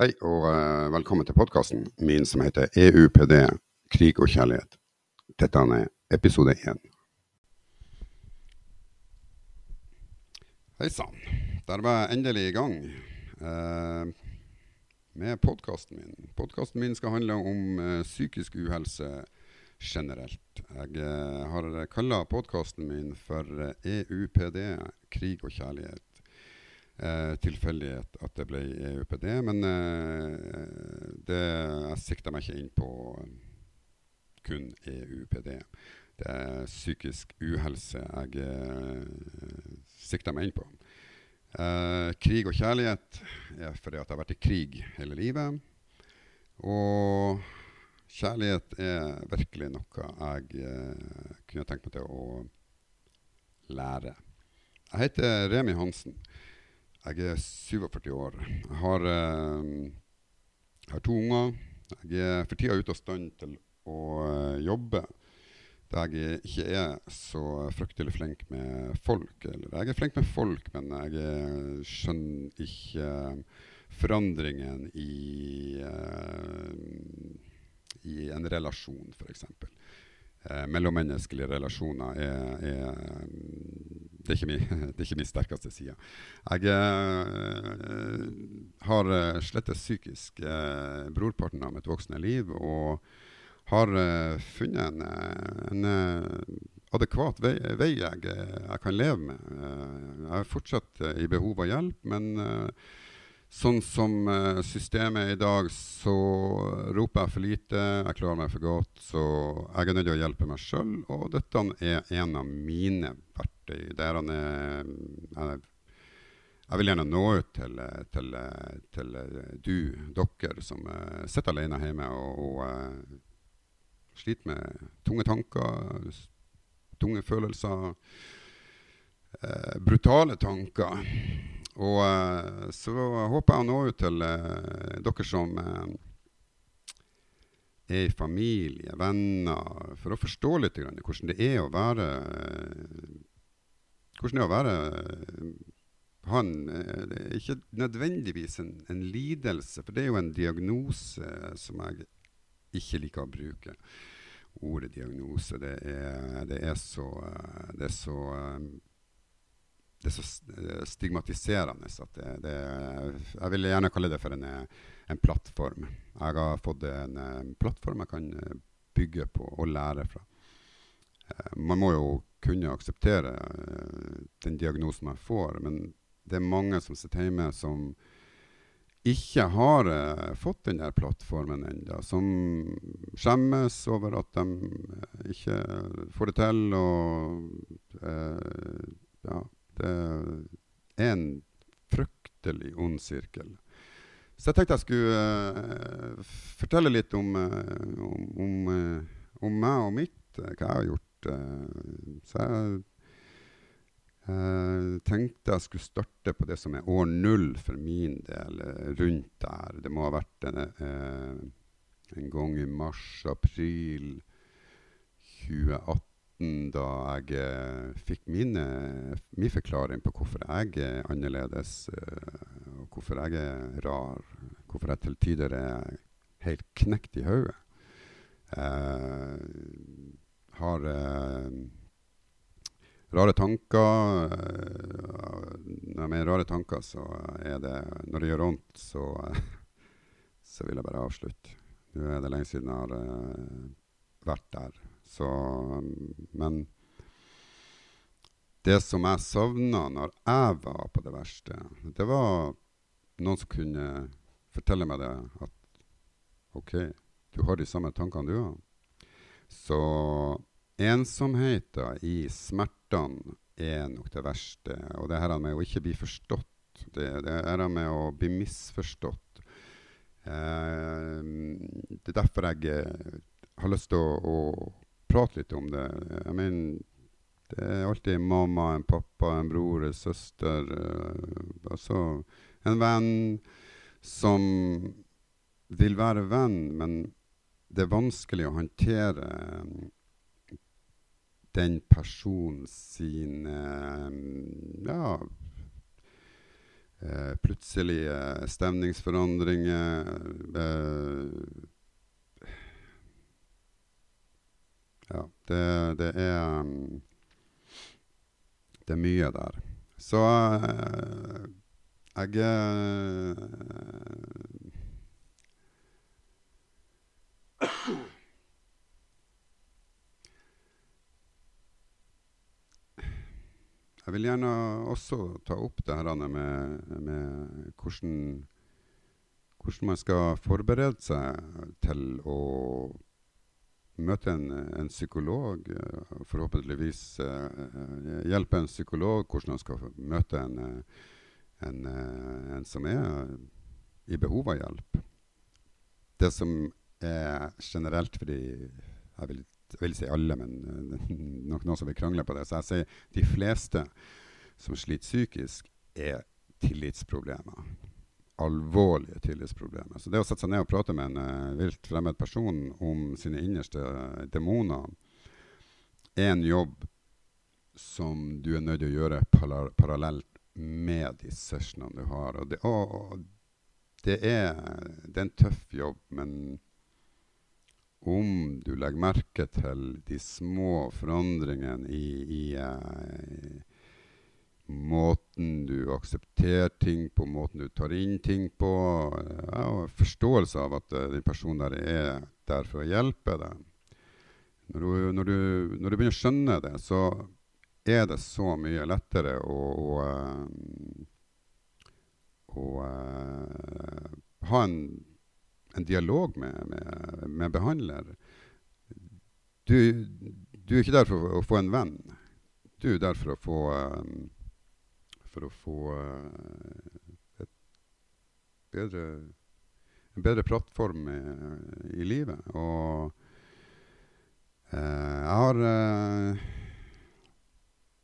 Hei og uh, velkommen til podkasten min som heter EUPD krig og kjærlighet. Dette er episode én. Hei sann. Der var jeg endelig i gang uh, med podkasten min. Podkasten min skal handle om uh, psykisk uhelse generelt. Jeg har kalla podkasten min for EUPD krig og kjærlighet eh, tilfeldighet at det ble EUPD. Men eh, det, jeg sikta meg ikke inn på kun EUPD. Det er psykisk uhelse jeg eh, sikter meg inn på. Eh, krig og kjærlighet er fordi at jeg har vært i krig hele livet. Og kjærlighet er virkelig noe jeg eh, kunne tenkt meg til å lære. Jeg heter Remi Hansen. Jeg er 47 år. Jeg har, eh, har to unger. Jeg er for tida ute av stand til å eh, jobbe. Da jeg ikke er så fryktelig flink med folk. Eller jeg er flink med folk, men jeg uh, skjønner ikke forandringen i, i en relasjon, f.eks. Uh, mellommenneskelige relasjoner er, er det er ikke min, det er min sterkeste side. Jeg eh, har eh, slett psykisk eh, brorparten av mitt voksne liv og har eh, funnet en, eh, en eh, adekvat vei, vei jeg, jeg, kan leve med. jeg er fortsatt i behov av hjelp, men sånn som systemet er i dag, så roper jeg for lite, jeg klarer meg for godt. Så jeg er nødt til å hjelpe meg sjøl, og dette er en av mine verktøy. Der han er jeg, jeg vil gjerne nå ut til, til, til du, dere, som uh, sitter alene hjemme og, og sliter med tunge tanker, tunge følelser, brutale tanker. Og så håper jeg å nå ut til dere som er i familie, venner, for å forstå litt grann, hvordan det er å være hvordan det er å være han. Eh, det ikke nødvendigvis en, en, lidelse, for det er jo en diagnose som jeg ikke liker å bruke. Ordet diagnose. Det er, det er så, eh, det er så eh, det er så stigmatiserende at det, det, Jeg vil gjerne kalle det for en, en plattform. Jeg har fått en, en plattform jeg kan bygge på og lære fra. Man må jo kunne akseptere den diagnosen man får. Men det er mange som sitter hjemme som ikke har fått den der plattformen ennå. Som skjemmes over at de ikke får det til. Og ja, det er en fryktelig ond sirkel. Så jeg tenkte jeg skulle fortelle litt om, om, om, om meg og mitt, hva jeg har gjort Eh, så jeg tenkte jeg skulle starte på det som er år null for min del, eh, rundt der. Det må ha vært en, eh, en gang i mars-april 2018 da jeg eh, fikk mine, min forklaring på hvorfor jeg er annerledes, eh, og hvorfor jeg er rar. Hvorfor jeg til tider er helt knekt i hodet. Eh, har rare tanker. Når jeg mener rare tanker, så er det Når det gjør vondt, så, så vil jeg bare avslutte. Nå er det lenge siden jeg har vært der. Så Men det som jeg savna når jeg var på det verste, det var noen som kunne fortelle meg det. At OK, du har de samme tankene, du har. Så Ensomheten i smertene er nok det verste. Og det her med å ikke bli forstått. Det, det her med å bli misforstått. Eh, det er derfor jeg eh, har lyst til å, å, prate litt om det. Jeg mener, det er alltid mamma, en pappa, en bror, en søster. Uh, altså en venn som vil være venn, men det er vanskelig å håndtere den personen sin Ja eh, plutselige stemningsforandringer. Eh, ja, det, det er um, Det er mye der. Så eh, jeg eh, Jeg vil gjerne også ta opp det her med, med hvordan, hvordan, man skal forberede seg til å møte en, en psykolog. Forhåpentligvis uh, hjelpe en psykolog hvordan han skal møte en, en, en som er i behov av hjelp. Det som er generelt fordi jeg vil jeg vil si alle, men nok noen som vil krangle på det. Så jeg sier de fleste som sliter psykisk, er tillitsproblemer. Alvorlige tillitsproblemer. Så det å sette seg ned og prate med en uh, vilt fremmed person om sine innerste uh, demoner, er en jobb som du er nødt til å gjøre parallelt med de sessionene du har. Og det, og, og det, er, det er en tøff jobb, men om du legger merke til de små forandringene i, i uh, måten du aksepterer ting på, måten du tar inn ting på, ja, og forståelse av at uh, den personen der er der for å hjelpe deg. Når du, når, du, når du, begynner å skjønne det, så er det så mye lettere å, å, å, å ha en en dialog med, med, med behandler. Du, du, er ikke der for å få en venn. Du er der for å få um, For å få et bedre, en bedre plattform i, i livet. Og uh, jeg har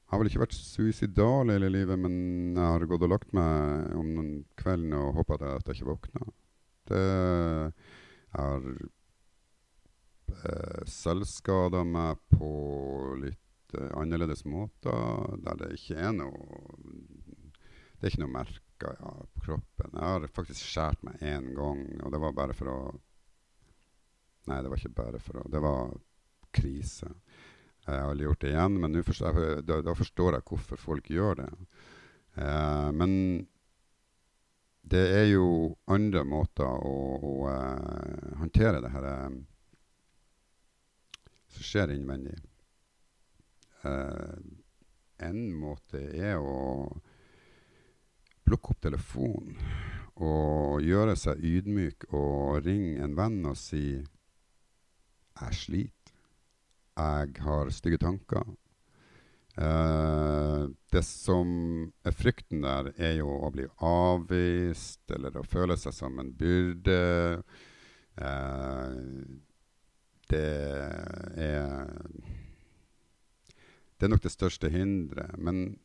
jeg har vel ikke vært suicidal hele livet, men jeg har gått og lagt meg om noen kveldene og håpa at jeg ikke våkna. Det jeg har eh, selvskada meg på litt eh, annerledes måter, der det ikke er noe Det er ikke noe merker ja, på kroppen. Jeg har faktisk skåret meg én gang, og det var bare for å Nei, det var ikke bare for å Det var krise. Jeg har gjort det igjen, men forstår da, da, forstår jeg hvorfor folk gjør det. Uh, men det er jo andre måter å, å uh, håndtere det her som skjer innvendig. Uh, en måte er å plukke opp telefonen og gjøre seg ydmyk og ringe en venn og si 'Jeg sliter. Jeg har stygge tanker. Uh, det som er frykten der, er jo å bli avvist eller å føle seg som en byrde. Uh, det er Det er nok det største hinderet. Men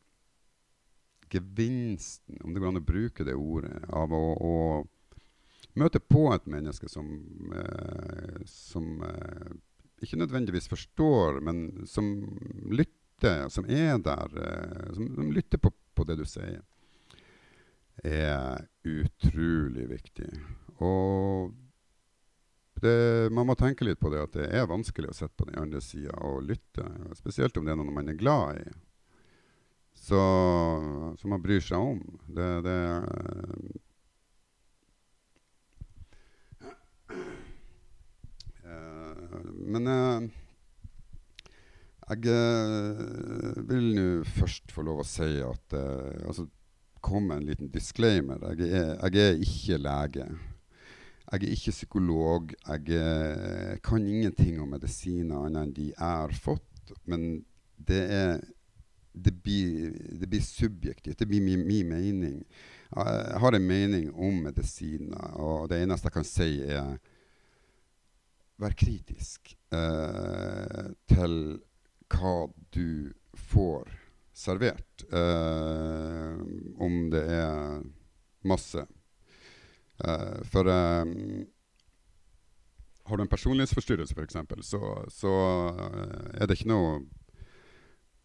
gevinsten, om det går an å bruke det ordet, av å, å møte på et menneske som, eh, som ikke nødvendigvis forstår, men som lytter, som er der, eh, som, som lytter på, på, det du sier, er utrolig viktig. Og det, man må tenke litt på det at det er vanskelig å sitte på den andre sida og lytte. Spesielt om det er noen man er glad i. Så, som man bryr seg om. Det, det uh, Men uh, jeg uh, vil nå først få lov å si at altså, Kom med en liten disclaimer. Jeg er, jeg er, ikke lege. Jeg er ikke psykolog. Jeg uh, kan ingenting om medisiner annet enn de jeg har fått. Men det er det blir, det blir subjektivt. Det blir min, min, mening. Jeg har en mening om medisiner, og det eneste jeg kan si, er Vær kritisk til hva du får servert. Eh, om det er masse. Eh, for um, har du en personlighetsforstyrrelse, f.eks., så, så er det ikke noe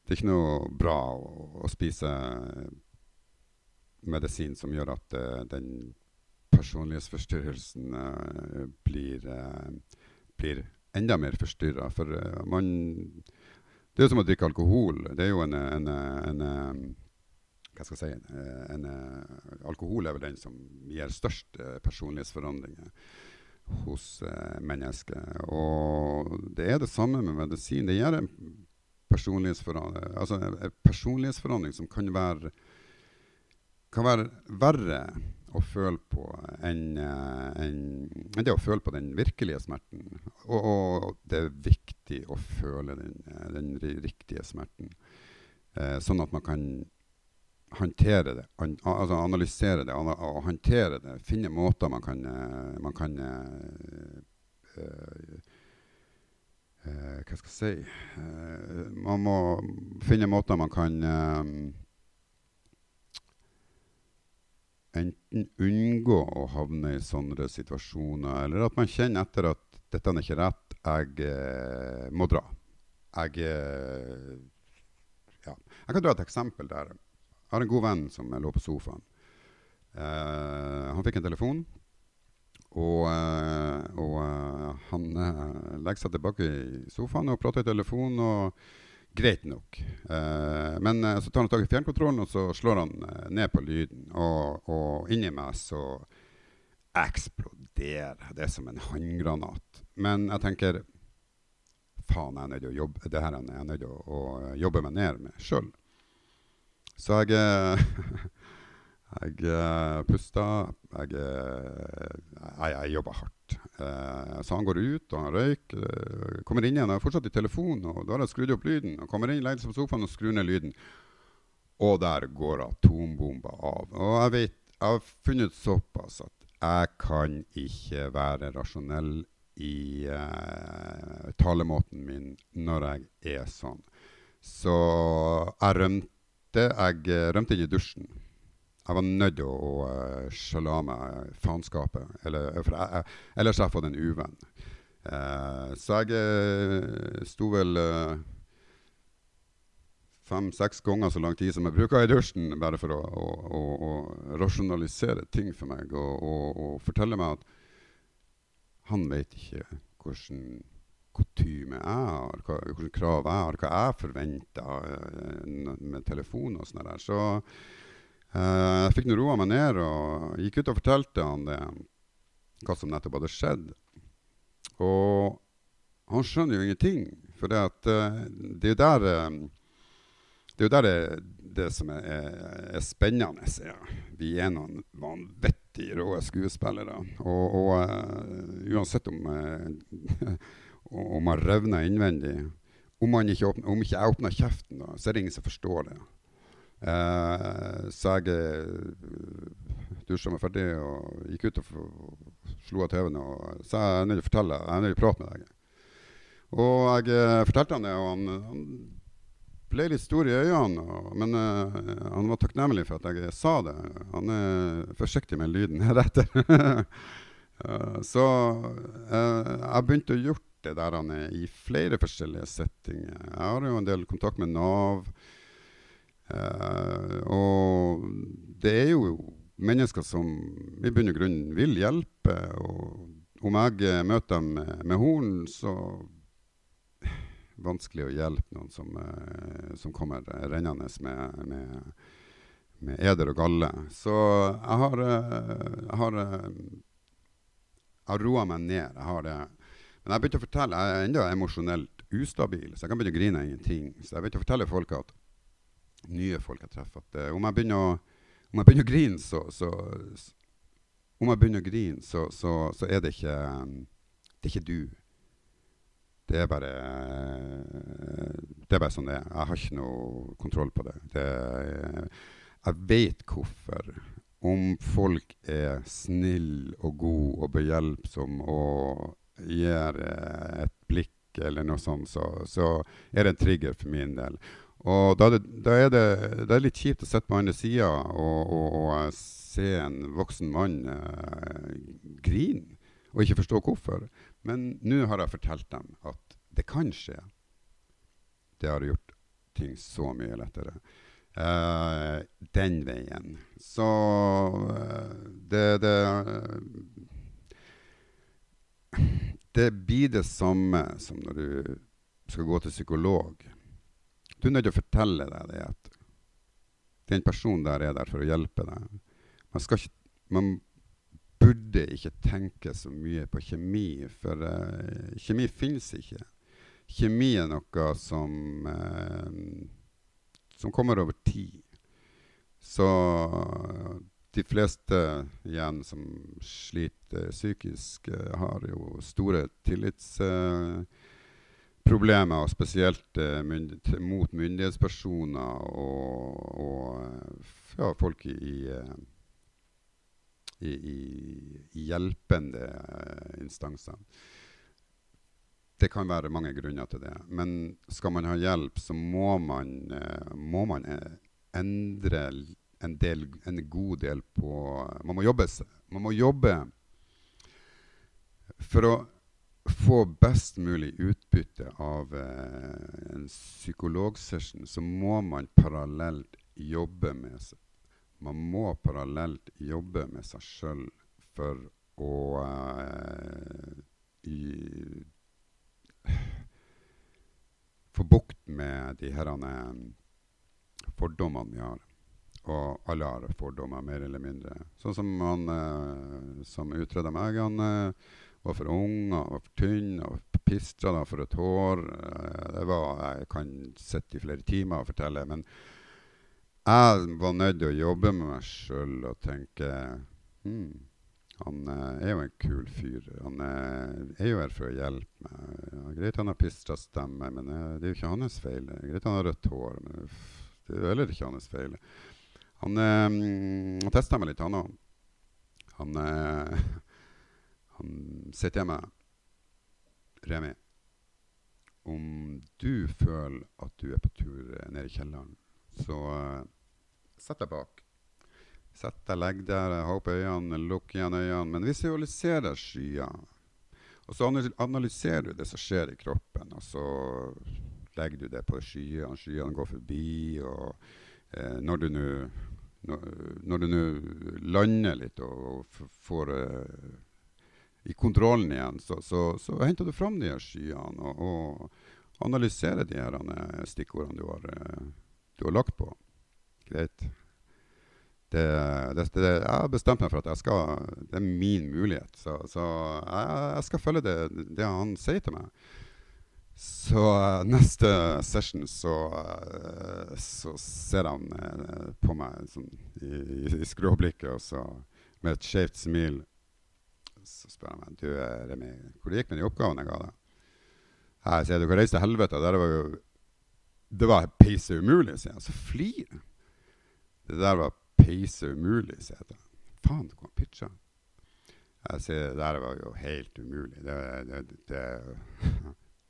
det er ikke noe bra å, å spise medisin som gjør at uh, den personlighetsforstyrrelsen uh, blir, uh, blir, enda mer forstyrra. For man Det er jo som å drikke alkohol. Det er jo en, en, en, en hva skal jeg si, en, Alkohol er vel den som gir størst personlighetsforandringer hos mennesker. Og det er det samme med medisin. Det gjør en personlighetsforandring, altså en personlighetsforandring som kan være, kan være verre å føle på enn en, en det å føle på den virkelige smerten. Og, og, det er viktig å føle den, den riktige smerten, eh, sånn at man kan håndtere det, an, altså analysere det og håndtere det. Finne måter man kan, eh, man kan uh, uh, Hva skal jeg si Man må finne måter man kan enten unngå å havne i sånne situasjoner, eller at man kjenner etter at dette er ikke rett, jeg må dra. Jeg ja. Jeg kan dra et eksempel der. Jeg hadde en god venn som lå på sofaen. Eh, han fikk en telefon og, eh, og uh, han uh, legger seg tilbake i sofaen og prater i telefonen. og Greit nok. Uh, men så tar han tak i fjernkontrollen og så slår han ned på lyden. Og, og inni meg så eksploderer det som en håndgranat. Men jeg tenker faen, jeg er nødt til å jobbe, det her er jeg nødt til å, å jobbe meg ned med sjøl. Så jeg Jeg uh, pusta. Jeg, uh, jeg, jeg jobba hardt. Uh, så han går ut, og han røyker. Uh, kommer inn igjen. Jeg er fortsatt i telefonen, og da har jeg skrudd opp lyden. Og kommer inn, legger seg på sofaen og skrur ned lyden. Og der går atombomba av. Og jeg vet, jeg har funnet såpass at jeg kan ikke være rasjonell i talemåten min når jeg er sånn. Så jeg rømte. Jeg rømte inn i dusjen. Jeg var nødt til å, å uh, skjølle meg faenskapet. Eller, for ellers har jeg fått en uvenn. Uh, så jeg sto vel uh, fem-seks ganger så lang tid som jeg bruker i dusjen, bare for å, å, å rasjonalisere ting for meg. Og, og, og, fortelle meg at han vet ikke hvordan kutyme jeg har, hvilke krav jeg har, hva jeg forventer med telefon og sånn der. Så Uh, jeg fikk nå roa meg ned og gikk ut og fortalte han det, hva som nettopp hadde skjedd. Og han skjønner jo ingenting, for det, at, uh, det er jo der uh, det er jo der det, det som er, er, spennende. Ja. Vi er noen vanvittig rå skuespillere. Og, og uansett om, om man revner innvendig Om, ikke åpner, om ikke jeg åpner kjeften, da, så er det ingen som forstår det. Eh, så jeg uh, dusja meg ferdig og gikk ut og slo av TV-en og sa jeg er nødt til å fortelle, jeg er nødt til å prate med deg. Og jeg uh, fortalte han det, og han, han, ble litt stor i øynene. Og, men uh, han var takknemlig for at jeg sa det. Han er forsiktig med lyden heretter. uh, så jeg begynte å gjøre det der han er i flere forskjellige settinger. Jeg har jo en del kontakt med Nav. Uh, og det er jo mennesker som i bunn og grunn vil hjelpe. Og om jeg møter dem med, med horn, så vanskelig å hjelpe noen som, uh, som kommer rennende med, med, med, eder og galle. Så jeg har, uh, jeg har, jeg har roa meg ned. Jeg har det. Men jeg begynte å fortelle, jeg er ennå emosjonelt ustabil, så jeg kan begynne å grine av ingenting. Så jeg begynte å fortelle folk at nye folk jeg treffer. At, uh, om, jeg begynner å, om jeg begynner å grine, så, så, Om jeg begynner å grine, så, så, så er det ikke Det er ikke du. Det er bare Det er bare sånn det er. Jeg har ikke noe kontroll på det. det jeg vet hvorfor. Om folk er snill og god og behjelpsom og gir et blikk eller noe sånt, så, så er det en trigger for min del. Og da, da, er det, det er litt kjipt å sitte på andre sida og, og, og, se en voksen mann uh, grine og ikke forstå hvorfor. Men nå har jeg fortalt dem at det kan skje. Det har gjort ting så mye lettere. Uh, den veien. Så uh, det, det Det blir det samme som når du skal gå til psykolog. Du er nødt til å fortelle deg det at den personen der er der for å hjelpe deg. Man, ikke, man burde ikke tenke så mye på kjemi, for uh, kjemi finnes ikke. Kjemi er noe som som kommer over tid. Så de fleste igjen som sliter psykisk, uh, har jo store tillitsproblemer, uh, spesielt uh, mynd mot myndighetspersoner og, og ja, folk i, i, i, i hjelpende instanser. Det kan være mange grunner til det. Men skal man ha hjelp, så må man, må man eh, endre en, del, en, god del på Man må jobbe. Man må jobbe for å få best mulig utbytte av eh, en psykologsession, så må man parallelt jobbe med seg. Man må parallelt jobbe med seg sjøl for å eh, i, få bukt med de her fordommene vi har. Og alle har fordommer, mer eller mindre. Sånn som han eh, som utreda meg. Han eh, var for ung, han var for tynn, og pistra for et hår. Eh, det var, Jeg kan sitte i flere timer og fortelle. Men jeg var nødt til å jobbe med meg sjøl og tenke hmm, han uh, er jo en kul fyr. Han uh, er jo her for å hjelpe meg. Ja, greit han har pistra stemme, men uh, det er jo ikke hans feil. Greit han har rødt hår, men det er jo heller ikke hans feil. Han, øh, han testa meg litt, han òg. Han, han sier til meg Remi, om du føler at du er på tur ned i kjelleren, så sett deg bak Sett deg, legg der, ha opp øynene, lukk igjen øynene. Men visualiserer skyer. Og så analyserer du det som skjer i kroppen, og så legger du det på skyene. Skyene går forbi, og eh, når du nå når, du nå lander litt og, og får uh, i kontrollen igjen, så, så, så, henter du fram de her skyene og, og analyserer de her stikkordene du har, uh, du har lagt på. Greit det, det, det, jeg har bestemt meg for at skal, det er min mulighet. Så, så jeg, jeg, skal følge det, han sier til meg. Så uh, neste session så, uh, så ser han uh, på meg sånn, i, i, skråblikket, og så med et skjevt smil så spør han meg du Remi, hvor det gikk med de oppgavene jeg ga deg. Jeg sier du kan reise til helvete. Det var jo det var peise umulig, sier jeg. Så flirer Det der var peise umulig, sier jeg. Faen, du kan pitche. Jeg sier det der var jo helt umulig. Det, det, det,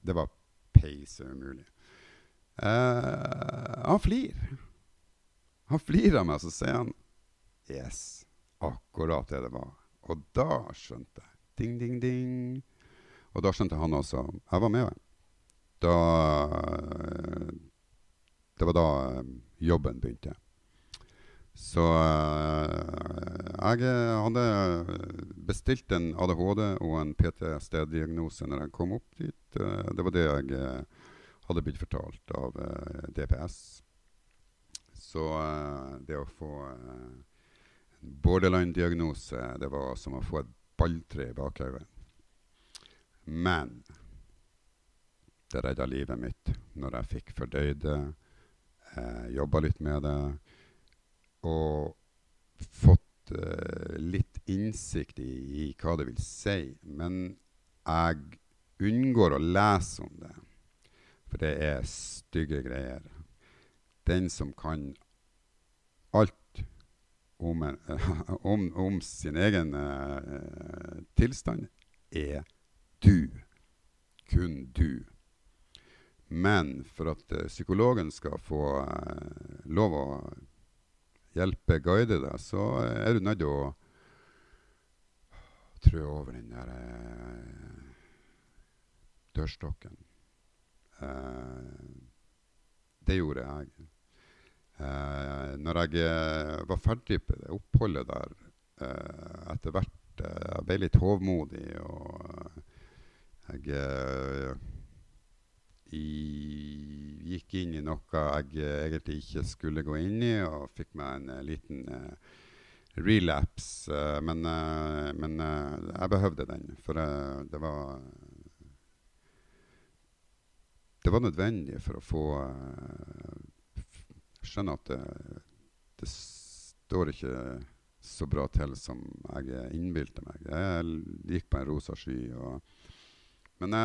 det var peise umulig. Uh, han flirer. Han flirer av meg, så sier han Yes, akkurat det det var. Og da skjønte jeg. Ding, ding, ding. Og da skjønte han også. Jeg var med. Da Det var da eh, jobben begynte. Så uh, jeg hadde bestilt en ADHD og en PTSD-diagnose når jeg kom opp dit. Uh, det var det jeg hadde blitt fortalt av DPS. Så det å få en borderline-diagnose, det var som å få et balltre i bakhodet. Men det redda livet mitt når jeg fikk fordøyd det, jobba litt med det og fått uh, litt innsikt i, i, hva det vil si. Men jeg unngår å lese om det, for det er stygge greier. Den som kan alt om, en, om, om sin egen uh, tilstand, er du. Kun du. Men for at uh, psykologen skal få lov å hjelpe, guide deg, så er du nødt til å trø over den der eh, dørstokken. Eh, det gjorde jeg. Eh, når jeg uh, var ferdig på det oppholdet der eh, etter hvert Jeg ble litt hovmodig, og jeg i, gikk inn i noe jeg egentlig ikke skulle gå inn i, og fikk meg en liten relapse. men, men jeg behøvde den, for det var det var nødvendig for å få skjønne at det, det, står ikke så bra til som jeg innbilte meg. Jeg gikk på en rosa sky. Og, men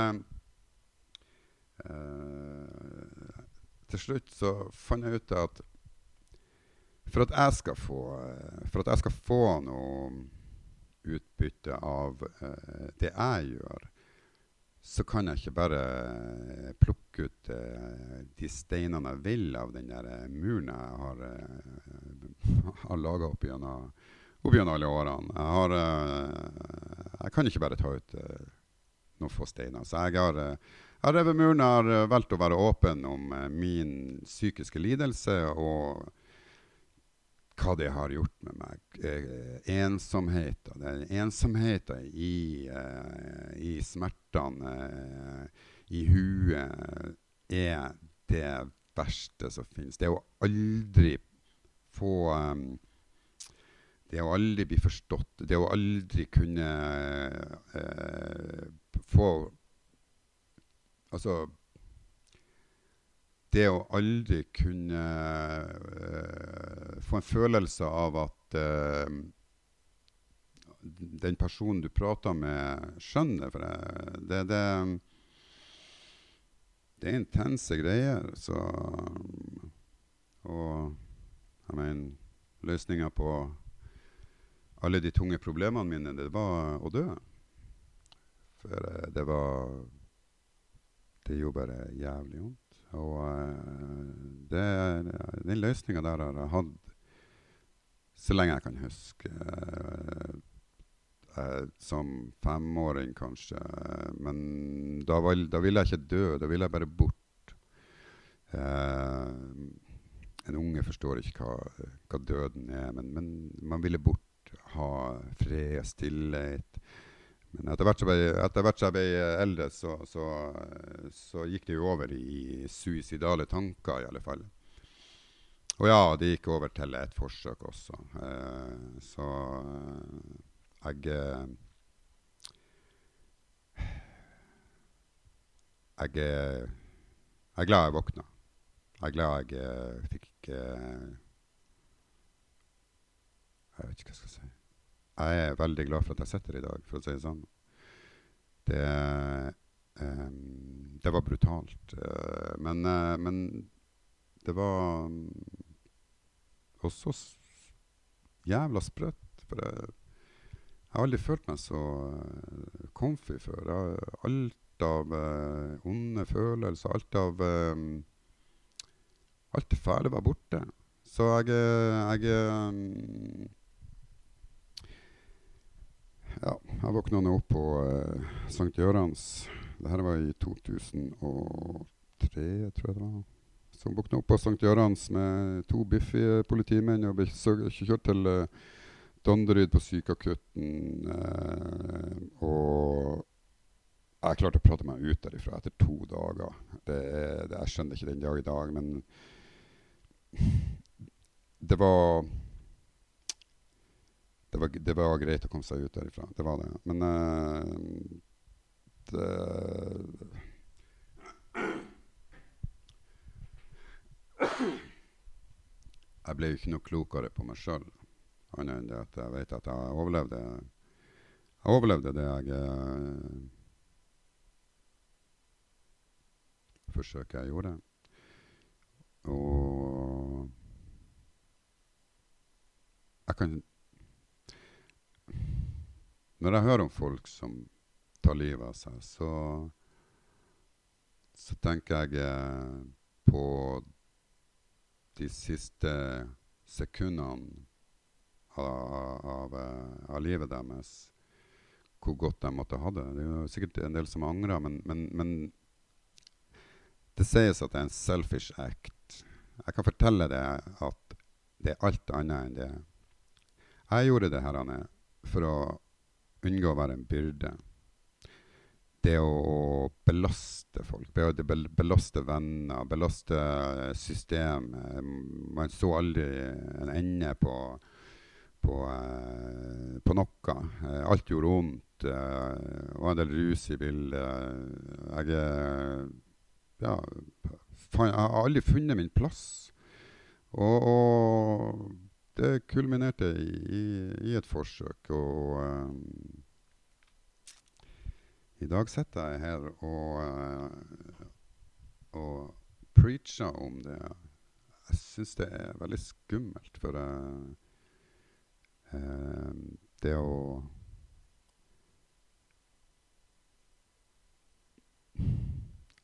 eh, til slutt så fant jeg ut at for at jeg skal få, for at jeg skal få noe utbytte av eh, det jeg gjør, så kan jeg ikke bare plukke ut uh, de steinene jeg vil av den der uh, muren jeg har, uh, har laga opp gjennom alle årene. Jeg, har, jeg, kan ikke bare ta ut noen få steiner. Så jeg har, jeg har revet muren. Har valgt å være åpen om min psykiske lidelse og hva det har gjort med meg. Eh, ensomheten. Ensomheten i, eh, i smertene eh, i huet er det verste som finnes. Det å aldri få Det å aldri bli forstått. Det å aldri kunne få Altså det å aldri kunne uh, få en følelse av at uh, den personen du prater med, skjønner. For det, det, det er intense greier. Så Og jeg mener Løsninga på alle de tunge problemene mine, det var å dø. For uh, det var Det gjorde bare jævlig vondt. Og uh, det, den løsninga der har jeg hatt så lenge jeg kan huske. Uh, som femåring, kanskje. Men da, var, da, ville jeg ikke dø. Da ville jeg bare bort. Uh, en unge forstår ikke hva, hva døden er, men, men, man ville bort. Ha fred, stillhet. Men etter hvert, ble, etter hvert som jeg ble eldre, så, så, så, gikk det jo over i suicidale tanker, i alle fall. Og ja, det gikk over til et forsøk også. Eh, så jeg jeg, jeg er glad jeg våkna. Jeg er glad jeg eh, fikk eh, Jeg vet ikke hva jeg skal si jeg er veldig glad for at jeg sitter i dag, for å si det sånn. Det, um, det var brutalt. Uh, men, uh, men, det var um, også jævla sprøtt. For jeg, jeg, har aldri følt meg så uh, comfy før. Jeg, alt av onde følelser, alt av um, Alt det fæle var borte. Så jeg, jeg ja, jeg våkna nå opp på uh, St. Det Dette var i 2003, tror jeg det var. Så våkna opp på St. Görans med to biffige politimenn og ble kjørt til uh, Danderyd på sykeakutten. Uh, og jeg klarte å prate meg ut derifra etter to dager. Det, det, jeg skjønner ikke den dag i dag, men det var det var, det var, greit å komme seg ut derifra. Det var det. Men uh, det Jeg ble jo ikke noe klokere på meg sjøl, annet enn det at jeg vet at jeg overlevde Jeg overlevde det jeg uh, forsøket jeg gjorde. Og jeg kan når jeg hører om folk som tar livet av seg, så, så tenker jeg eh, på de siste sekundene av, av, eh, av, livet deres. Hvor godt de måtte ha det. Det er jo sikkert en del som angrer, men, men, men det sies at det er en selfish act. jeg kan fortelle deg at det er alt annet enn det. Jeg gjorde det her Anne, for å unngå å være en byrde. Det å belaste folk, det å belaste venner, belaste systemet. Man så aldri en ende på, på, uh, på noe. Uh, alt gjorde vondt. Uh, og en del rus i bildet. Jeg, ja, jeg har aldri funnet min plass. Og, og det kulminerte i, i, i, et forsøk. Og uh, i dag sitter jeg her og, uh, og preacher om det. Jeg syns det er veldig skummelt, for uh, det å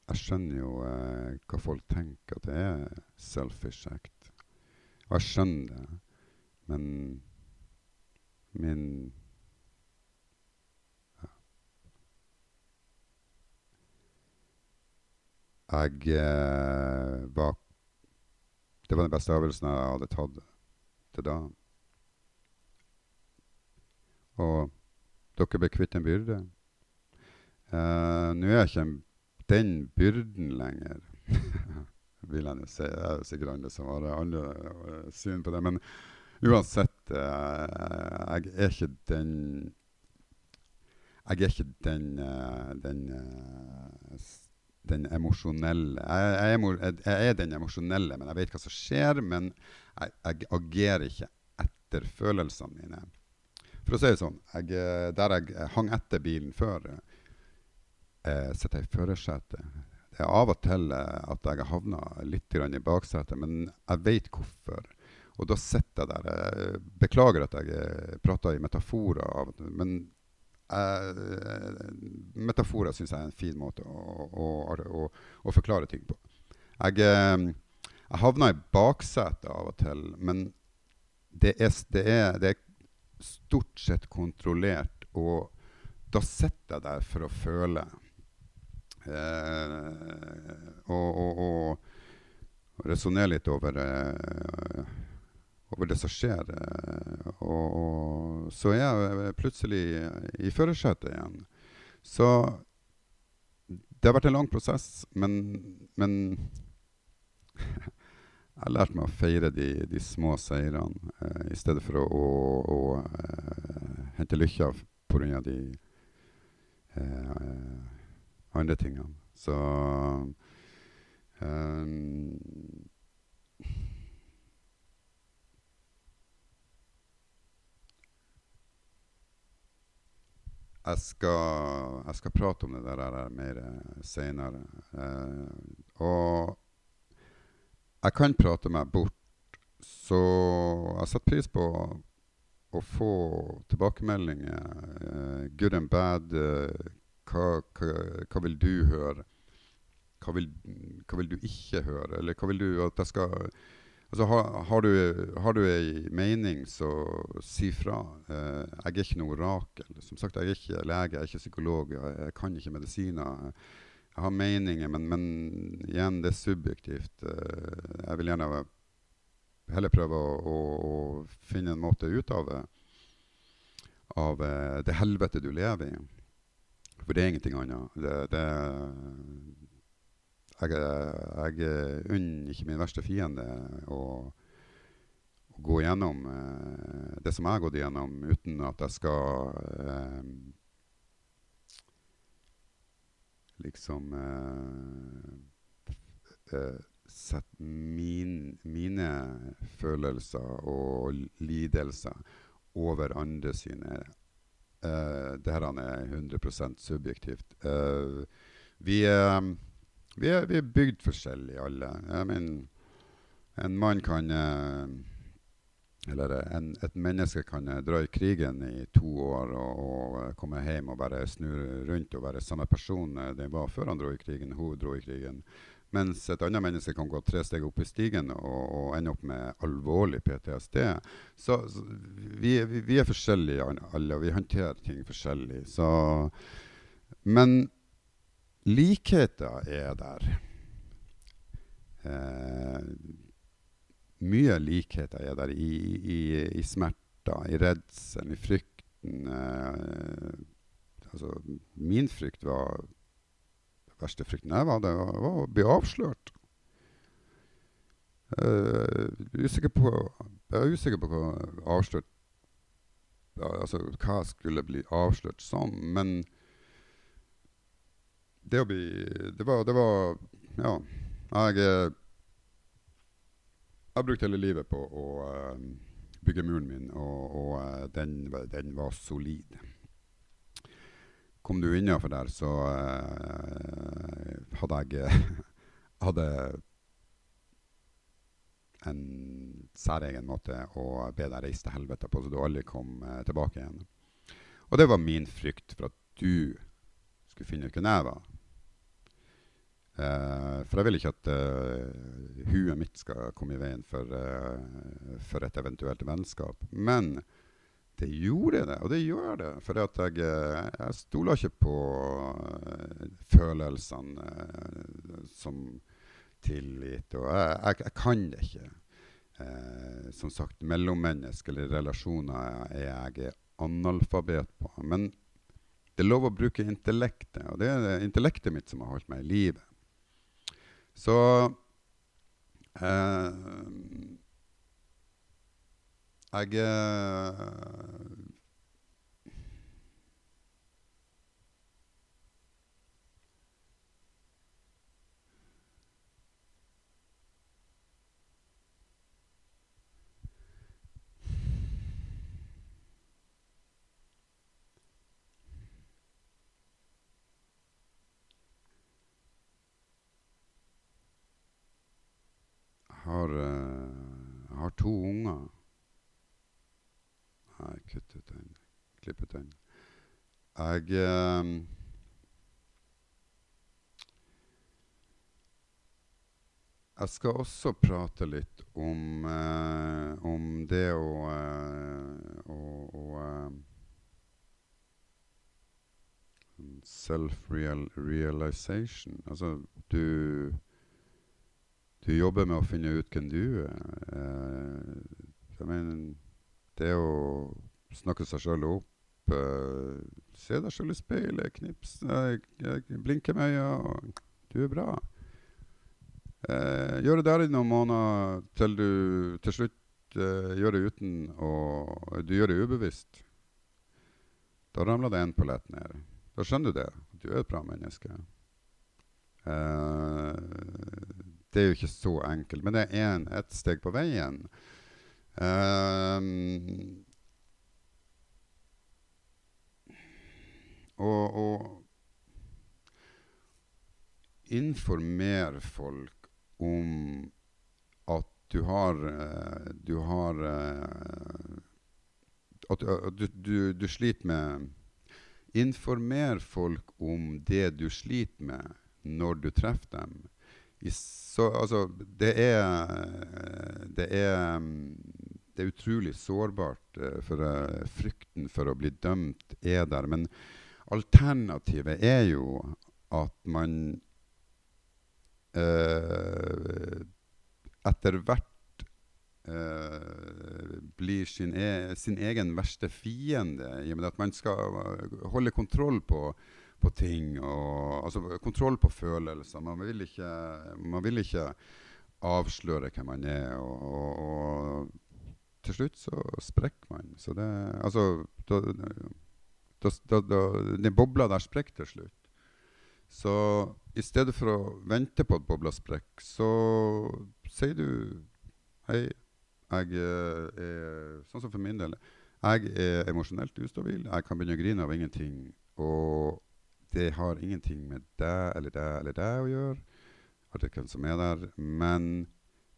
Jeg skjønner jo hva folk tenker, at det er selfish act. Og jeg skjønner det, men min Jeg eh, var Det var den beste øvelsen jeg hadde tatt til da. Og dere ble kvitt en byrde. Uh, Nå er jeg ikke den byrden lenger, vil jeg jo si. Det er sikkert andre som har andre uh, syn på det. Men uansett, uh, jeg er ikke den Jeg er ikke den, den den emosjonelle jeg, jeg, jeg, er den emosjonelle, men jeg vet hva som skjer. Men jeg, jeg agerer ikke etter følelsene mine. For å si det sånn, der jeg hang etter bilen før, eh, sitter jeg i førersetet. Det er av og til at jeg har havna litt i baksetet, men jeg vet hvorfor. Og da sitter jeg der. Jeg beklager at jeg eh, prater i metaforer, av, men Uh, metaforer syns jeg er en fin måte å, å, å, å forklare ting på. Jeg, uh, jeg havner i baksetet av og til, men det er, det, er, det er, stort sett kontrollert. Og da sitter jeg der for å føle. Uh, og og, og resonnere litt over over det som skjer. Eh, og, og så er jeg plutselig i førersetet igjen. Så det har vært en lang prosess, men, men jeg har lært meg å feire de, de små seirene eh, i stedet for å, å, å eh, hente lykka pga. de eh, andre tingene. Så um, jeg skal, jeg skal, prate om det der, mer seinere. Eh, og jeg kan prate meg bort, så jeg setter pris på å få tilbakemeldinger. Eh, good and bad. Eh, hva, hva, hva, vil du høre? Hva vil, hva vil, du ikke høre? Eller hva vil du at jeg skal Altså, har, har, du, har du ei mening, så si fra. Eh, jeg er ikke noe orakel. Som sagt, jeg er ikke lege, jeg er ikke psykolog, jeg, jeg kan ikke medisiner. Jeg har meninger, men, men igjen, det er subjektivt. Eh, jeg vil gjerne heller prøve å, å, å, finne en måte ut av av eh, det helvete du lever i. For det er ingenting annet. Det, det, jeg, jeg unner ikke min verste fiende å, gå gjennom eh, det som jeg har gått igjennom, uten at jeg skal eh, liksom eh, eh Sette min, mine følelser og lidelser over andre sine. Eh, det her er 100% subjektivt. Uh, vi vi er, vi er bygd forskjellig, alle. Jeg mener, en mann kan eh, Eller en, et menneske kan eh, dra i krigen i to år og, og komme hjem og bare snu rundt og være samme person det var før han dro i krigen. Hun dro i krigen. Mens et annet menneske kan gå tre steg opp i stigen og, og ende opp med alvorlig PTSD. Så, så vi, vi, vi, er forskjellige alle, og vi håndterer ting forskjellig. Så, men likheter er der. Eh, mye likheter er der i, i, i smerter, i redselen, i frykten. Eh, altså, min frykt var Den verste frykten jeg hadde, var å bli avslørt. Uh, usikker på, jeg er usikker på hva avslørt Altså hva jeg skulle bli avslørt som. Men det å bli Det var, det var Ja. Jeg eh, Jeg brukte hele livet på å uh, bygge muren min, og, og uh, den, den, var solid. Kom du innafor der, så hadde jeg hadde en særegen måte å be deg reise til helvete på, så du aldri kom eh, tilbake igjen. Og det var min frykt for at du skulle finne ut hvem jeg var. Uh, for jeg vil ikke at uh, huet mitt skal komme i veien for, uh, for, et eventuelt vennskap. Men det gjorde det, og det gjør det. For jeg, jeg stoler ikke på følelsene som tillit. Og jeg, jeg, jeg kan det ikke. Som sagt, mellommenneskelige relasjoner er jeg analfabet på. Men det er lov å bruke intellektet, og det er intellektet mitt som har holdt meg i live. Så eh, jeg har, uh, har to unger. Nei, kutt ut den. Klipp ut den. Jeg uh, Jeg skal også prate litt om, uh, om det å, å, å Self-realization. Altså, du du jobber med å finne ut hvem du er. Eh, jeg mener, det å snakke seg sjøl opp eh, Se deg sjøl i speilet, knips, eh, blinke med øynene. Du er bra. Eh, gjør det der i noen måneder til du til slutt eh, gjør det uten å Du gjør det ubevisst. Da ramler det en pollett ned. Da skjønner du det. Du er et bra menneske. Eh, det er jo ikke så enkelt, men det er en, et steg på veien. Um, og, og informere folk om at du har uh, Du har uh, At du, du, du sliter med Informer folk om det du sliter med, når du treffer dem så, altså, det er, det er det er utrolig sårbart. Uh, for uh, frykten for å bli dømt er der. Men alternativet er jo at man uh, etter hvert blir sin, e sin, egen verste fiende. I og med at man skal holde kontroll på på ting. Og, altså kontroll på følelser. Man vil ikke, man vil ikke avsløre hvem man er. Og, og, til slutt så sprekker man. Så det Altså da, da, da, Den bobla der sprekker til slutt. Så i stedet for å vente på at bobla sprekker, så sier du Hei, jeg er Sånn som for min del. Jeg er emosjonelt ustabil. Jeg kan begynne å grine av ingenting. Og det har ingenting med deg eller deg eller deg å gjøre, eller hvem som er der. Men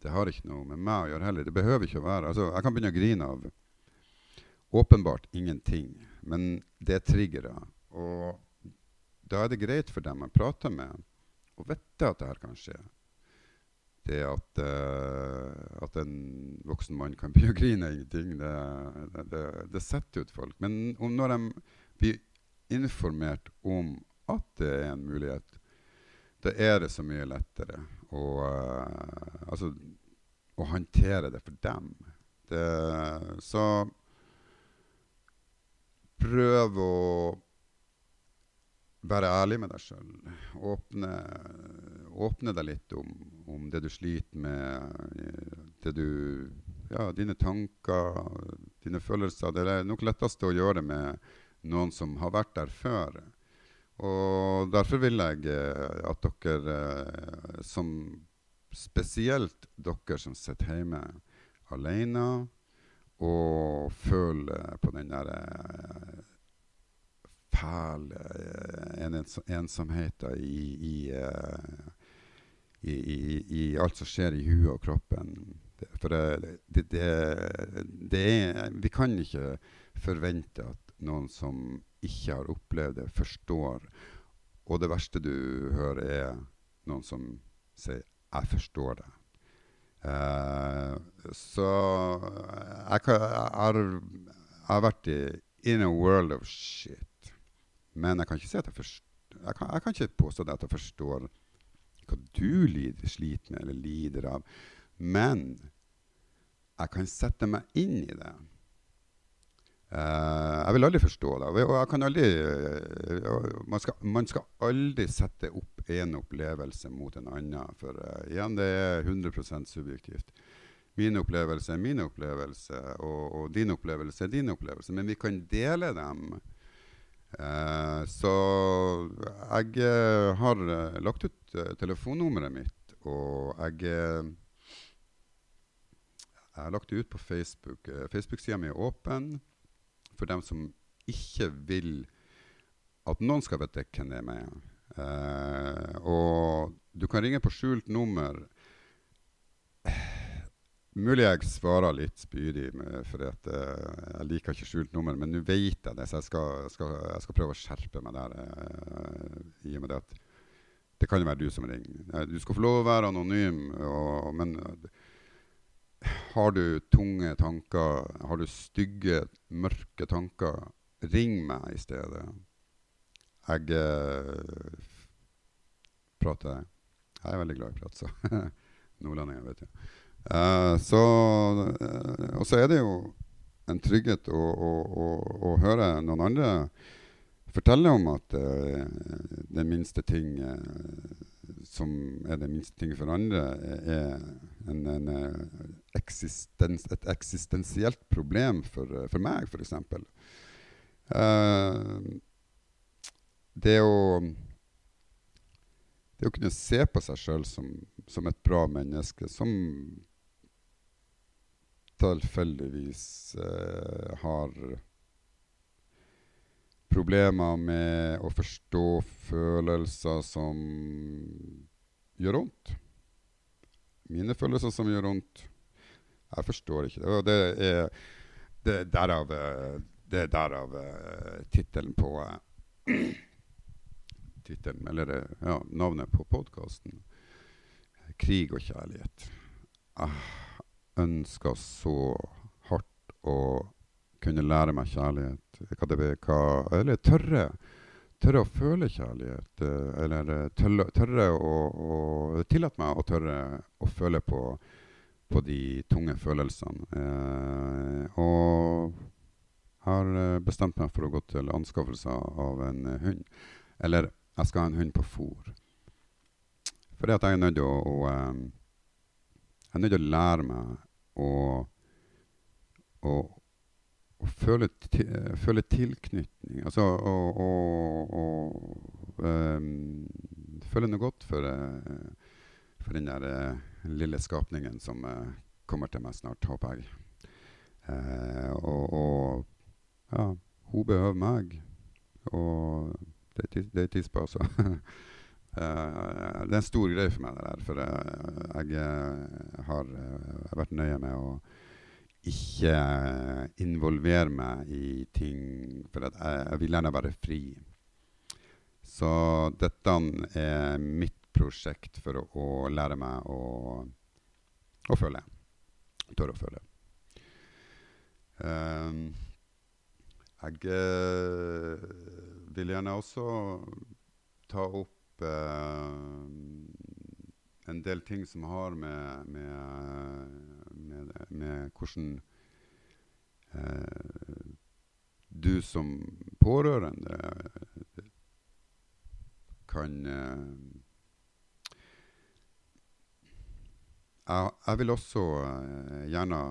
det har ikke noe med meg å gjøre heller. Det behøver ikke å være Altså, Jeg kan begynne å grine av åpenbart ingenting, men det er triggere. Og da er det greit for dem jeg prater med, å vite at det her kan skje. Det at, uh, at en voksen mann kan begynne å grine av ingenting, det, det, det, setter ut folk. Men når de blir informert om at det er en mulighet, da er det så mye lettere å uh, Altså, å håndtere det for dem. Det, så prøv å være ærlig med deg sjøl. Åpne, åpne, deg litt om, om, det du sliter med, det du, ja, dine tanker, dine følelser. Det er nok lettest å gjøre det med noen som har vært der før. Og derfor vil jeg eh, at dere eh, som Spesielt dere som sitter hjemme alene og føler på den der eh, fæle ensomheten i, i, i, i, alt som skjer i huet og kroppen. For det, det, det, det er Vi kan ikke forvente at noen som ikke har opplevd det, forstår. Og det verste du hører, er noen som sier 'jeg forstår det'. Uh, så jeg, har, vært i in a world of shit. Men jeg kan ikke si jeg jeg kan, jeg kan ikke påstå at jeg forstår hva du lider, sliter med eller lider av. Men jeg kan sette meg inn i det. Uh, jeg vil aldri forstå det. Og jeg kan aldri, uh, man, skal, man, skal, aldri sette opp én opplevelse mot en annen. For uh, igjen, det er 100% subjektivt. Min opplevelse er min opplevelse, og, og, din opplevelse er din opplevelse. Men vi kan dele dem. så jeg har lagt ut telefonnummeret mitt, og jeg jeg har lagt det ut på Facebook. Facebook-sida mi er åpen for dem som ikke vil at noen skal vite hvem det er med. Uh, og du kan ringe på skjult nummer. Mulig jeg svarer litt spydig, for uh, jeg liker ikke skjult nummer. Men nå vet jeg det, så jeg skal, skal, jeg skal prøve å skjerpe meg der. Uh, i og med det at det kan jo være du som ringer. Du skal få lov å være anonym, og, men har du tunge tanker, har du stygge, mørke tanker, ring meg i stedet. Jeg eh, prater Jeg er veldig glad i prat, så. Nordlendinger, vet du. Uh, så, uh, og så er det jo en trygghet å, å, å, å høre noen andre fortelle om at uh, den minste ting som er det minste ting for andre, er en, en eksistens, et eksistensielt problem for, for meg, f.eks. Uh, det å det å kunne se på seg sjøl som, som, et bra menneske, som tilfeldigvis uh, har problemer med å forstå følelser som gjør vondt. Mine følelser som gjør vondt. Jeg forstår ikke det. Og det er, det er derav, er derav uh, tittelen på uh, tittelen, eller ja, navnet på podkasten. 'Krig og kjærlighet'. Jeg ønsker så hardt å kunne lære meg kjærlighet. Hva det hva, eller tørre, tørre å føle kjærlighet. Eh, eller tørre, tørre å, å Tillate meg å tørre å føle på på de tunge følelsene. Eh, og har eh, bestemt meg for å gå til anskaffelse av en hund. Eller jeg skal ha en hund på fôr. Fordi at jeg er nødt til å, å Jeg er nødt til å lære meg å, å, å føle, føle, tilknytning. Altså å, um, føle noe godt for, uh, for den der uh, lille skapningen som uh, kommer til meg snart, håper jeg. Og, og, ja, hun behøver meg. Og det, er tispa også. det er en stor greie for meg, det der. For jeg har vært nøye med å ikke involvere meg i ting, for jeg, jeg vil gjerne være fri. Så dette er mitt prosjekt for å, å lære meg å, å føle. Tørre å føle. Um, jeg uh, vil gjerne også ta opp uh, en del ting som har med, med, med, med hvordan eh, du som pårørende kan eh, jeg, jeg, vil også eh, gjerne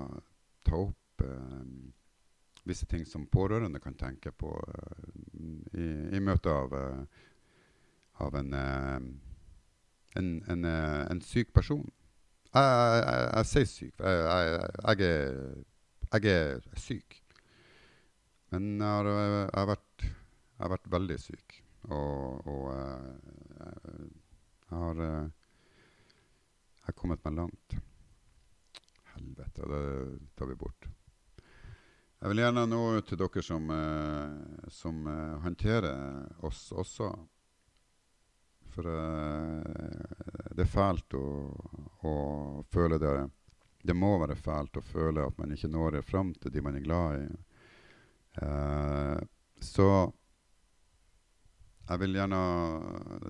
ta opp eh, visse ting som pårørende kan tenke på i, i møte av, av en, en, en, en, syk person. Jeg, sier syk. Jeg, jeg, er syk. Men jeg har, vært, jeg har vært, veldig syk. Og, og jeg har Jeg har kommet meg langt. Helvete, det tar vi bort. Jeg vil gjerne nå til dere som, eh, som eh, håndterer oss også. For eh, det er fælt å, å, føle det Det må være fælt å føle at man ikke når fram til de man er glad i. Uh, så jeg vil gjerne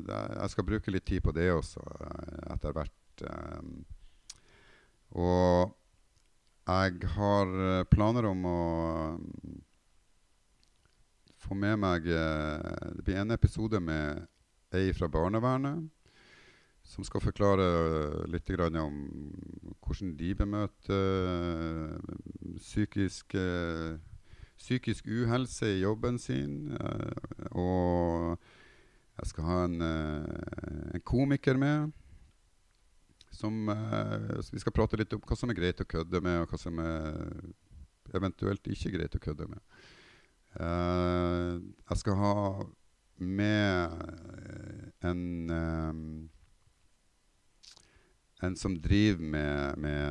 Jeg skal bruke litt tid på det også, eh, etter hvert. Um, og jeg har planer om å få med meg Det blir en episode med ei fra barnevernet som skal forklare litt om hvordan de bemøter psykisk, psykisk uhelse i jobben sin. Eh, og jeg skal ha en, en komiker med som Vi skal prate litt om hva som er greit å kødde med, og hva som er eventuelt ikke greit å kødde med. Jeg skal ha med en en som driver med, med,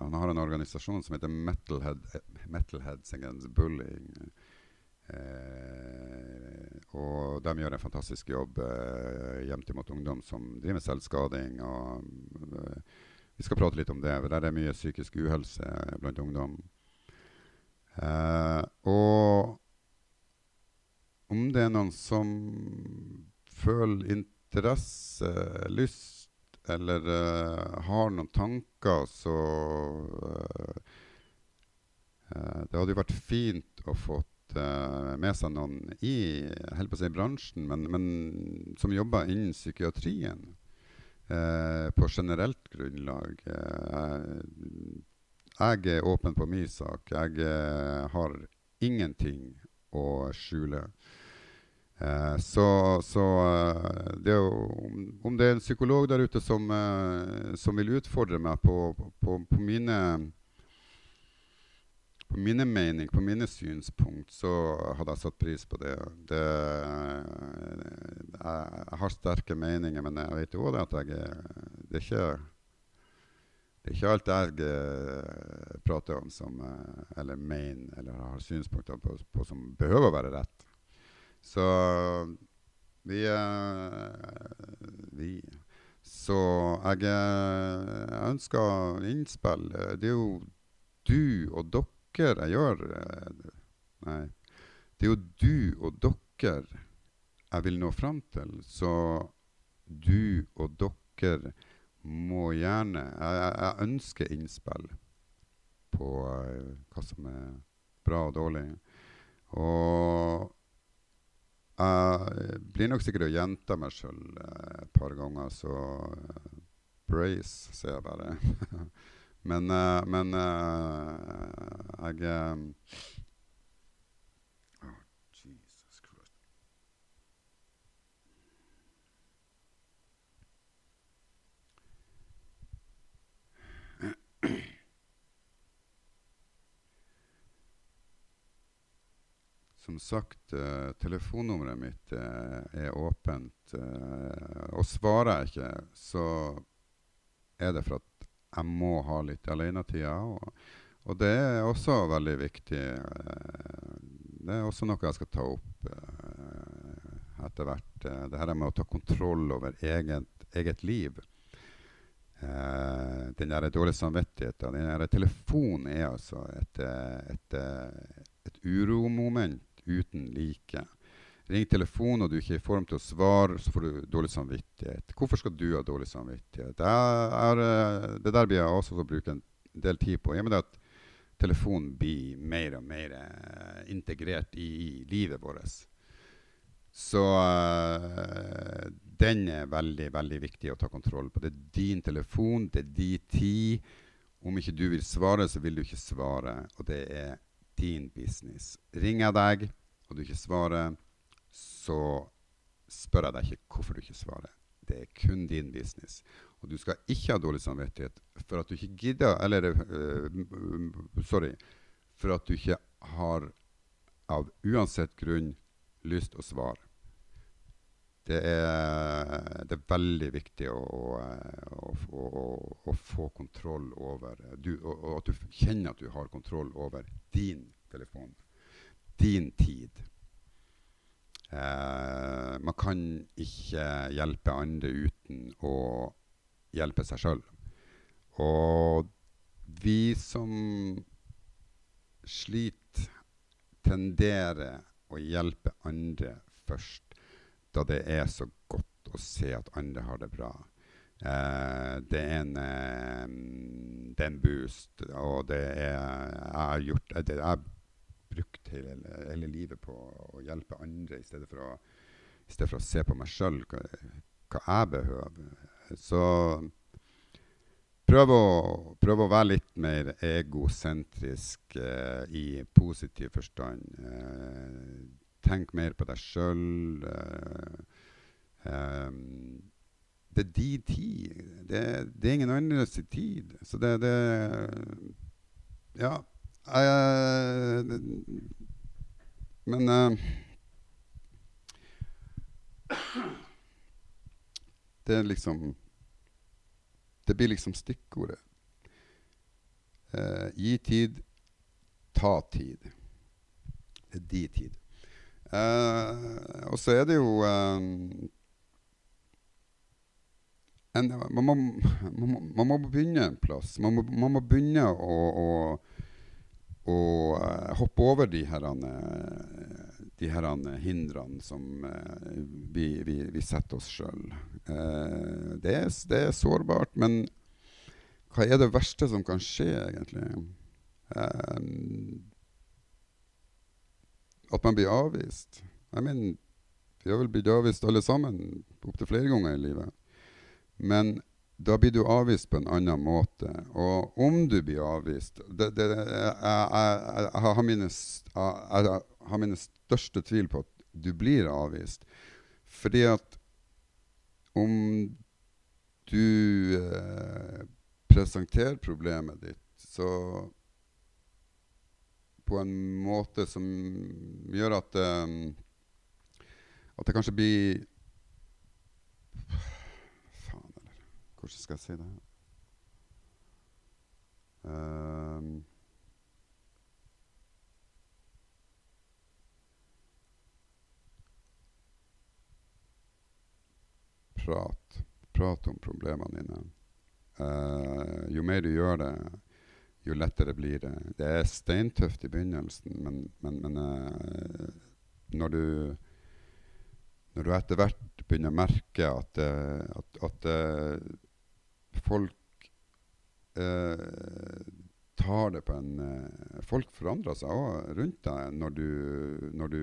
Han har en organisasjon som heter Metalhead, Metalheads Against Bullying. Eh, og de gjør en fantastisk jobb eh, jevnt imot ungdom som driver med selvskading. Og, eh, vi skal prate litt om det. for Der er mye psykisk uhelse blant ungdom. Eh, og om det er noen som føler interesse, lyst, eller uh, har noen tanker, så uh, Det hadde jo vært fint å få med seg noen i si, bransjen, men, men, som jobber innen psykiatrien på generelt grunnlag. Jeg er åpen på min sak. Jeg har ingenting å skjule. Uh, så, så uh, det jo, om, det er en psykolog der ute som, eh, som vil utfordre meg på, på, på mine på mine mening, på mine synspunkt, så hadde jeg satt pris på det. det jeg, jeg, har sterke meninger, men jeg vet òg at jeg det er ikke det er ikke alt jeg eh, prater om som, eh, eller mener eller har synspunkter på, på, som behøver å være rett. Så vi, eh, vi Så jeg, jeg ønsker innspill. Det er jo du og dere jeg gjør eh, Nei. Det er jo du og dere jeg vil nå fram til. Så du og dere må gjerne Jeg, jeg ønsker innspill på hva som er bra og dårlig. Og jeg blir nok sikkert å gjenta meg sjøl uh, et par ganger, så uh, brace, sier jeg bare. Men, uh, men jeg Som sagt, uh, telefonnummeret mitt er åpent. og svarer jeg ikke, så er det for at jeg må ha litt alenetida. Og, og det er også veldig viktig. Eh, det er også noe jeg skal ta opp etter hvert. Det her med å ta kontroll over eget, eget liv. Uh, den der dårlige samvittigheten. Den der telefonen er altså et, et, et uromoment uten like. Ring telefon og du ikke er i form til å svare, så får du dårlig samvittighet. Hvorfor skal du ha dårlig samvittighet? Er, eh, det der blir jeg også å bruke en del tid på. Jeg mener at telefonen blir mer og mer uh, integrert i, i, livet vårt. Så uh, den er veldig, veldig viktig å ta kontroll på. Det er din telefon, det er din tid. Om ikke du vil svare, så vil du ikke svare. Og det er din business. Ringer jeg deg, og du ikke svarer, så spør jeg deg ikke hvorfor du ikke svarer. Det er kun din business. Og du skal ikke ha dårlig samvittighet for at du ikke gidder Eller uh, sorry. For at du ikke har av uansett grunn lyst å svare. Det er, det er veldig viktig å, å, å, å få kontroll over du, og, og, at du kjenner at du har kontroll over din telefon. Din tid. Eh, man kan ikke hjelpe andre uten å hjelpe seg sjøl. Og vi som sliter, tenderer å hjelpe andre først, da det er så godt å se at andre har det bra. Eh, det, er en, eh, det, er en, boost, og det er Jeg har gjort det, jeg hele, hele, livet på å hjelpe andre i stedet for å, stedet for å se på meg sjøl, hva, hva jeg behøver. Så prøv å, prøv å være litt mer egosentrisk eh, i positiv forstand. Eh, tenk mer på deg sjøl. Eh, eh, det er din tid. Det, det, er ingen andres tid. Så det, det Ja. Men uh, det er liksom Det blir liksom stikkordet. Uh, gi tid, ta tid. Det er de tid. Uh, og så er det jo en, man, må, man, må, man, må, begynne en plass. Man må, man må begynne å, å, å hoppe over de her de her hindrene som uh, vi, vi, vi, setter oss sjøl. Uh, det, det, er sårbart, men hva er det verste som kan skje, egentlig? At man blir avvist. Jeg mener, vi har vel blitt avvist alle sammen opptil flere ganger i livet. Men da blir du avvist på en annen måte. Og om du blir avvist det, det, jeg, jeg, jeg, har mine, jeg, har mine største tvil på at du blir avvist. Fordi at om du eh, presenterer problemet ditt, så på en måte som gjør at um, At det kanskje blir Faen, eller Hvordan skal jeg si det? Um, prat. Prat om problemene dine. Uh, jo mer du gjør det, jo lettere blir det. Det er steintøft i begynnelsen, men, men, men uh, når du når du etter hvert begynner å merke at, uh, at, at folk tar det på en Folk forandrer seg òg rundt deg når du, når du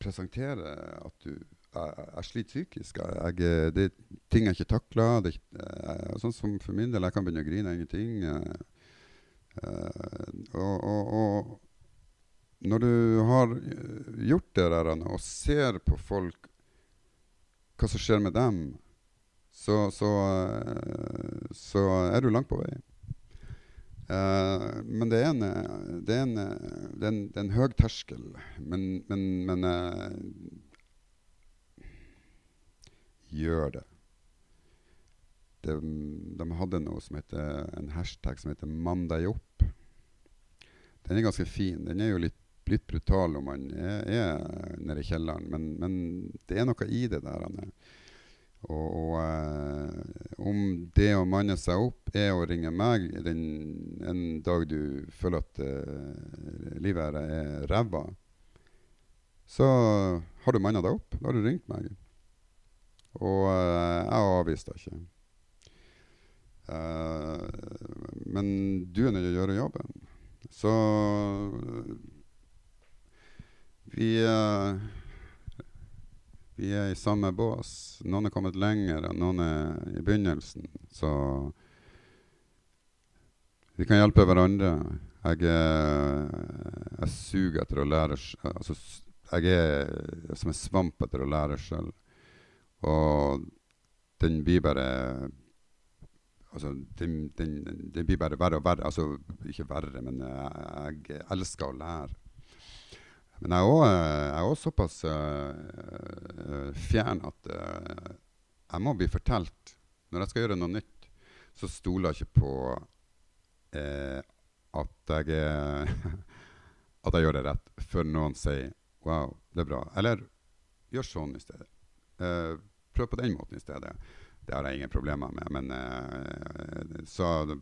presentere at du jeg, jeg sliter psykisk. Jeg, jeg, det er ting jeg ikke takler. Det, jeg, sånn som for min del, jeg kan begynne å grine av ingenting. Uh, og, og, og, når du har gjort det der og ser på folk hva som skjer med dem, så, så, så er du langt på vei. Uh, men det er, en, det, er en, det, er en, det er en høy terskel. Men, men, men uh, gjør det. De, de, hadde noe som heter, en hashtag som heter 'mann deg opp'. Den er ganske fin. Den er jo litt, litt brutal om man er, er nede i kjelleren, men, men, det er noe i det der. Og, og eh, om det å manne seg opp er å ringe meg den, en dag du føler at eh, livet er ræva, så har du manna deg opp. Da har du ringt meg. Og eh, jeg avviste ikke. Uh, men du er nødt til å gjøre jobben. Så vi eh, vi er i samme bås. Noen er kommet lenger, og noen er i begynnelsen. Så vi kan hjelpe hverandre. Jeg, er, jeg suger etter å lære altså, Jeg er som en svamp etter å lære sjøl. Og den blir bare Altså, den, den, den, blir bare verre og verre. Altså, ikke verre, men jeg, jeg elsker å lære. Men jeg er er også såpass uh, fjern at uh, jeg må bli fortalt. Når jeg skal gjøre noe nytt, så stoler jeg ikke på uh, at jeg at jeg gjør det rett, før noen sier 'wow, det er bra'. Eller 'gjør sånn i stedet'. prøv på den måten i stedet. Det har jeg ingen problemer med. Men så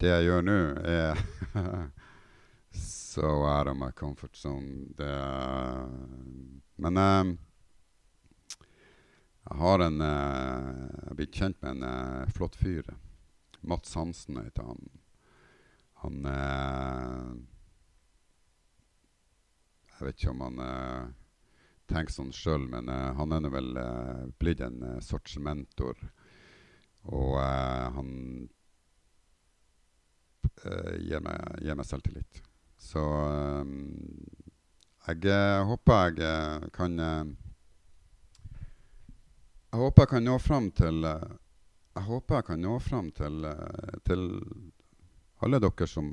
det jeg gjør nå, er so out of my comfort zone. Det, men eh, jeg har en eh, Jeg blitt kjent med en eh, flott fyr. Mats Hansen heter han. Han Jeg vet ikke om han tenker sånn sjøl, men han er nå vel blitt en sorts mentor. Og han gir meg, gir meg selvtillit. Så um, jeg uh, håper jeg uh, kan uh, Jeg håper jeg kan nå fram til Jeg håper jeg kan nå fram til, til alle dere som,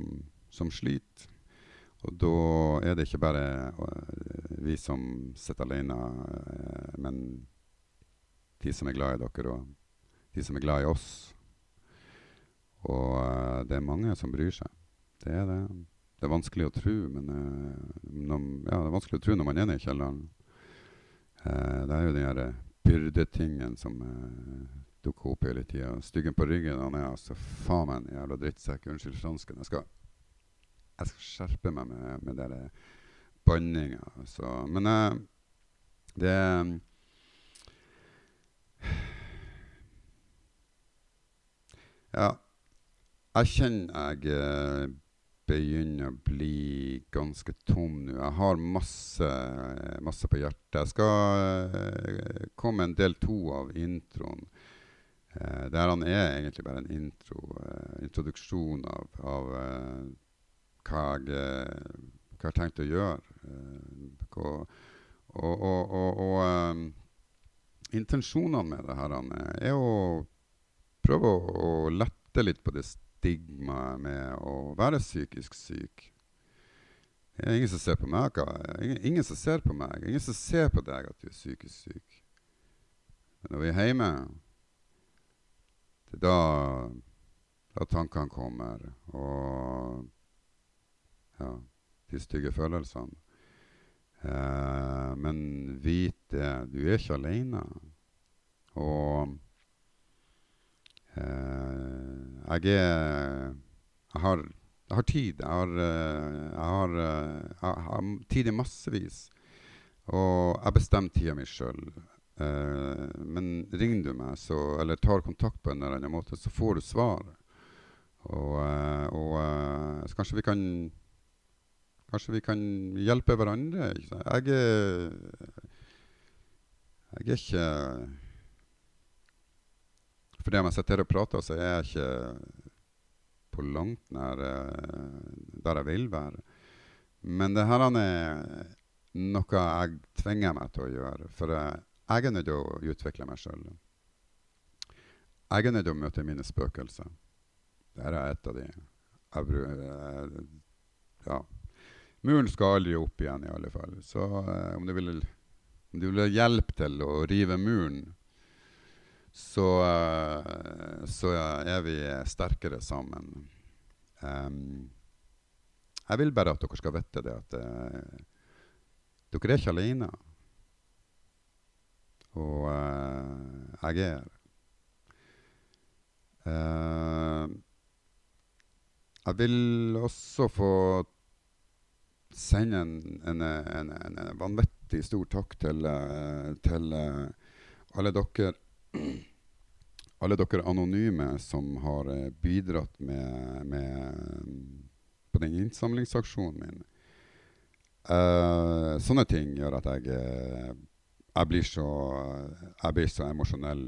som, sliter. Og da er det ikke bare vi som sitter alene, men de som er glad i dere, og de som er glad i oss. Og det er mange som bryr seg. Det er det. Det er vanskelig å tro, men uh, når, ja, det er vanskelig å tro når man er nede i kjelleren. Uh, det er jo den derre byrdetingen som uh, dukker opp hele tida. Styggen på ryggen han er altså faen meg en jævla drittsekk. Unnskyld fransken. Jeg skal, jeg skal skjerpe meg med, med den banninga. Altså. Men uh, det Ja. Jeg kjenner jeg begynner å bli ganske tom nå. Jeg har masse, masse på hjertet. Jeg skal uh, komme en del to av introen. Uh, der han er egentlig bare en intro, uh, introduksjon av, av hva, jeg, hva jeg har tenkt å gjøre. Hva, og, og, og, og um, intensjonene med det her er å prøve å, å lette litt på det stigma med å være psykisk syk. Det er ingen som ser på meg. Ingen, ingen, som ser på meg. Ingen som ser på deg at du er psykisk syk. Men når vi er hjemme, det er da, da tankene kommer, og ja, de stygge følelsene. Eh, men vit det, du er ikke alene. Og jeg er jeg har, jeg har, tid. Jeg har, uh, jeg, har, uh, jeg har, tid i massevis. Og jeg bestemmer tida mi sjøl. men ringer du meg, så, eller tar kontakt på en eller annen måte, så får du svar. Og, og så kanskje vi kan Kanskje vi kan hjelpe hverandre. Jeg Jeg er ikke fordi om jeg sitter her og prater, så er jeg ikke på langt nær uh, der jeg vil være. Men det her er noe jeg tvinger meg til å gjøre. For jeg er nødt til å utvikle meg sjøl. Jeg er nødt til å møte mine spøkelser. Dette er et av de. Uh, ja. Muren skal aldri opp igjen, i alle fall. Så uh, om du vil, om du vil ha hjelp til å rive muren så, uh, så er vi sterkere sammen. Um, jeg vil bare at dere skal vite det at uh, dere er ikke alene. Og uh, jeg er uh, Jeg vil også få sende en, en, en, en vanvittig stor takk til, til alle dere alle dere anonyme som har bidratt med, med på den innsamlingsaksjonen min. Uh, sånne ting gjør at jeg, uh, jeg blir så Jeg blir så emosjonell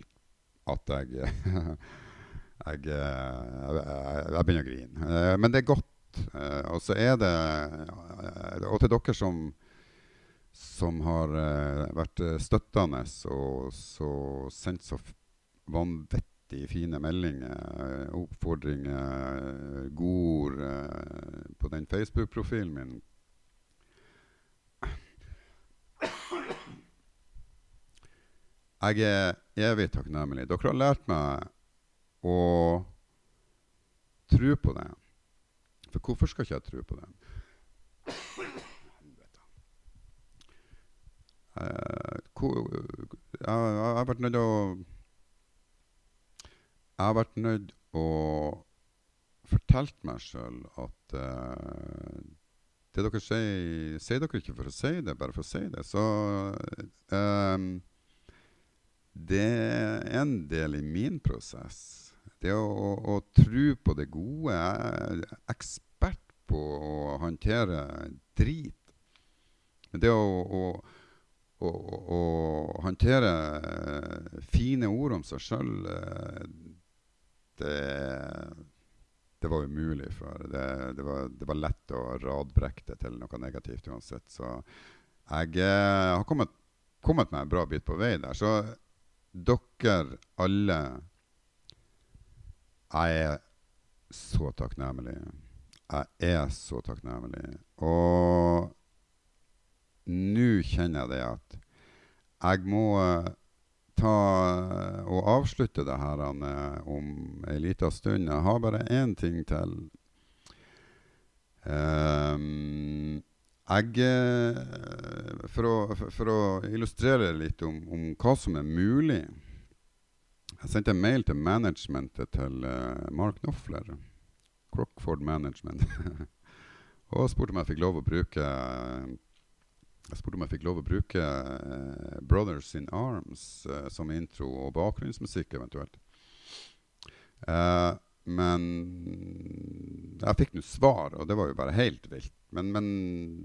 at jeg jeg, jeg, begynner å grine. Uh, men det er godt. og så er det Og til dere som som har vært støttende og så sendt så vanvittig fine meldinger, oppfordringer, godord eh, på den Facebook-profilen min. Jeg er evig takknemlig. Dere har lært meg å tro på det. For hvorfor skal ikke jeg tro på det? Uh, jeg, har vært nødt å jeg har vært nødt å fortelle meg sjøl at uh, det dere sier, sier dere ikke for å si det, bare for å si det. Så um, det er en del i min prosess. Det å, å, å tro på det gode. Jeg er ekspert på å håndtere drit. Det å, å å, å, håndtere fine ord om seg sjøl, det, det var umulig. For det, det, var, det, var, lett å radbrekke det til noe negativt uansett. Så jeg eh, har kommet, kommet meg en bra bit på vei der. Så dere alle Jeg er så takknemlig. Jeg er så takknemlig. Og nå kjenner jeg det at jeg må ta og avslutte det her om ei lita stund. Jeg har bare én ting til. Um, jeg, eh, for, å, for, å, illustrere litt om, om, hva som er mulig Jeg sendte en mail til managementet til Mark Knopfler, Crockford Management, og spurte om jeg fikk lov å bruke jeg spurte om jeg fikk lov å bruke uh, 'Brothers in Arms' uh, som intro og bakgrunnsmusikk eventuelt. Uh, men jeg fikk nå svar, og det var jo bare helt vilt. Men, men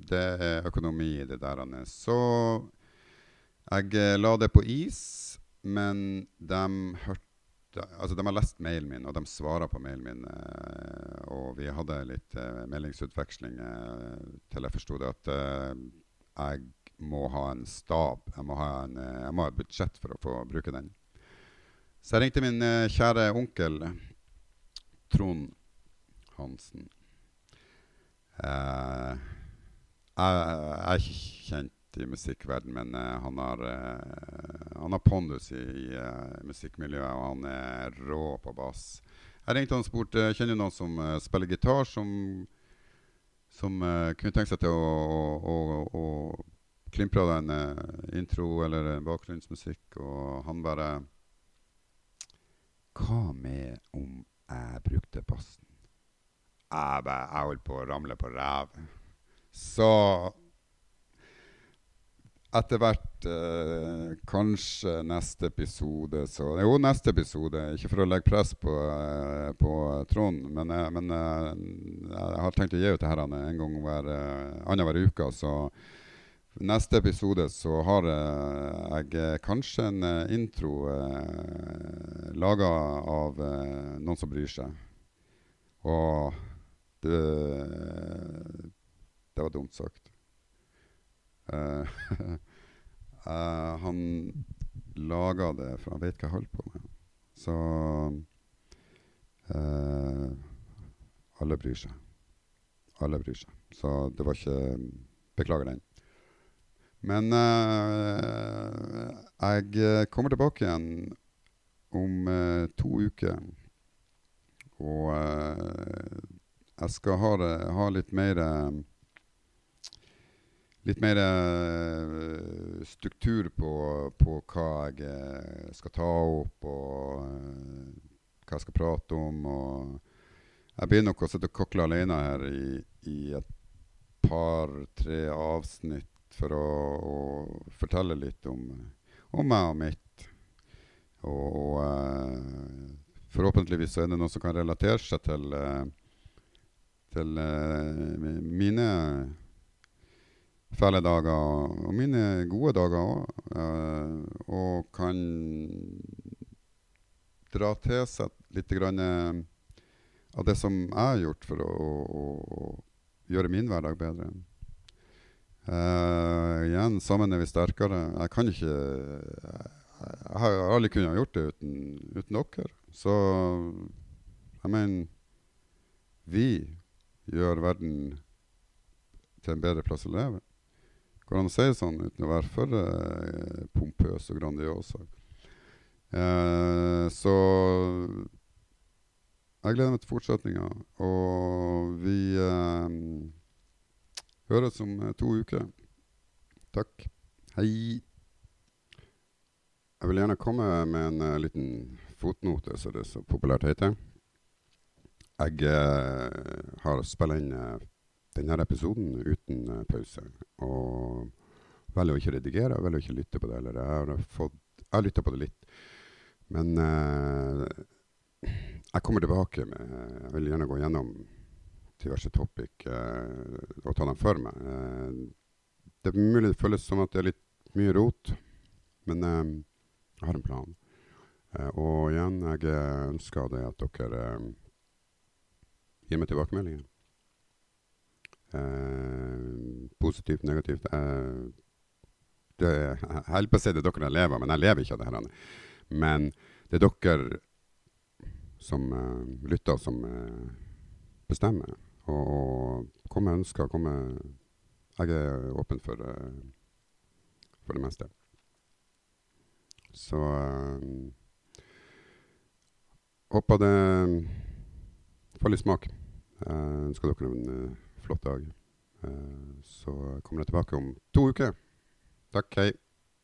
det er økonomi i det der. Så jeg la det på is, men de hørte Altså, de har lest mailen min, og de svarer på mailen min. og vi hadde litt meldingsutveksling til jeg forsto det at jeg må ha en stab. Jeg må ha, en, eh, jeg må ha et budsjett for å få bruke den. Så jeg ringte min uh, kjære onkel Trond Hansen. Eh, jeg, er ikke kjent i musikkverden, men eh, han har, han har pondus i, i musikkmiljøet, og han er rå på bass. Jeg ringte han og spurte kjenner du noen som spiller gitar, som som uh, kunne tenke seg til å, å, å, å klimpre av en uh, intro eller bakgrunnsmusikk, og han bare Hva med om jeg brukte bassen? Jeg, jeg holdt på å ramle på ræva. Så etter hvert eh, kanskje neste episode så Jo, neste episode. Ikke for å legge press på, eh, på Trond, men, eh, men eh, jeg har tenkt å gi ut det her en gang hver eh, annenhver uke. Så neste episode så har eh, jeg kanskje en intro eh, laga av noen som bryr seg. Og det, det var dumt sagt. Uh, uh, han laga det, for han vet hva jeg holder på med. Så uh, alle bryr seg. Alle bryr seg. Så det var ikke Beklager den. Men jeg kommer tilbake igjen om to uker. Og jeg skal ha, ha litt mer litt mer uh, struktur på, på hva jeg eh, skal ta opp, og uh, hva jeg skal prate om. Og jeg begynner nok å sitte og kokle alene her i, i et par-tre avsnitt for å, å, fortelle litt om, om meg og mitt. Og uh, forhåpentligvis er det noe som kan relatere seg til, til mine fæle dager og mine gode dager òg. og kan dra til seg litt grann, av det som jeg har gjort for å, å, å gjøre min hverdag bedre. Uh, igjen, sammen er vi sterkere. Jeg kan ikke Jeg har aldri kunnet gjort det uten, uten dere. Så jeg mener Vi gjør verden til en bedre plass å leve. Går an å si det sånn uten å være for uh, pompøs og grandios? Uh, så jeg gleder meg til fortsetninga. Og vi uh, Høres om eh, to uker. Takk. Hei. Jeg vil gjerne komme med en uh, liten fotnote, som det så populært heter. Jeg uh, har spilla inn uh, denne episoden uten uh, pause. Og velger å ikke redigere, velger å ikke lytte på det. Eller jeg har, fått, lytta på det litt. Men jeg kommer tilbake med Jeg vil gjerne gå gjennom diverse topic eh, og ta dem for meg. Eh, det er mulig det føles som at det er litt mye rot, men eh, jeg har en plan. Eh, og igjen, jeg ønsker det at dere eh, gir meg tilbakemeldinger. Eh, positivt, negativt. det, jeg holder på å si det er dere jeg lever av, men jeg lever ikke av det her. Men det er dere som lytter, som bestemmer. Og kom med ønsker. Kom med Jeg er åpen for, uh, for det meste. Så uh, Håper det faller i smak. Jeg ønsker dere en uh, flott dag. så kommer jeg tilbake om to uker. Takk. Hei.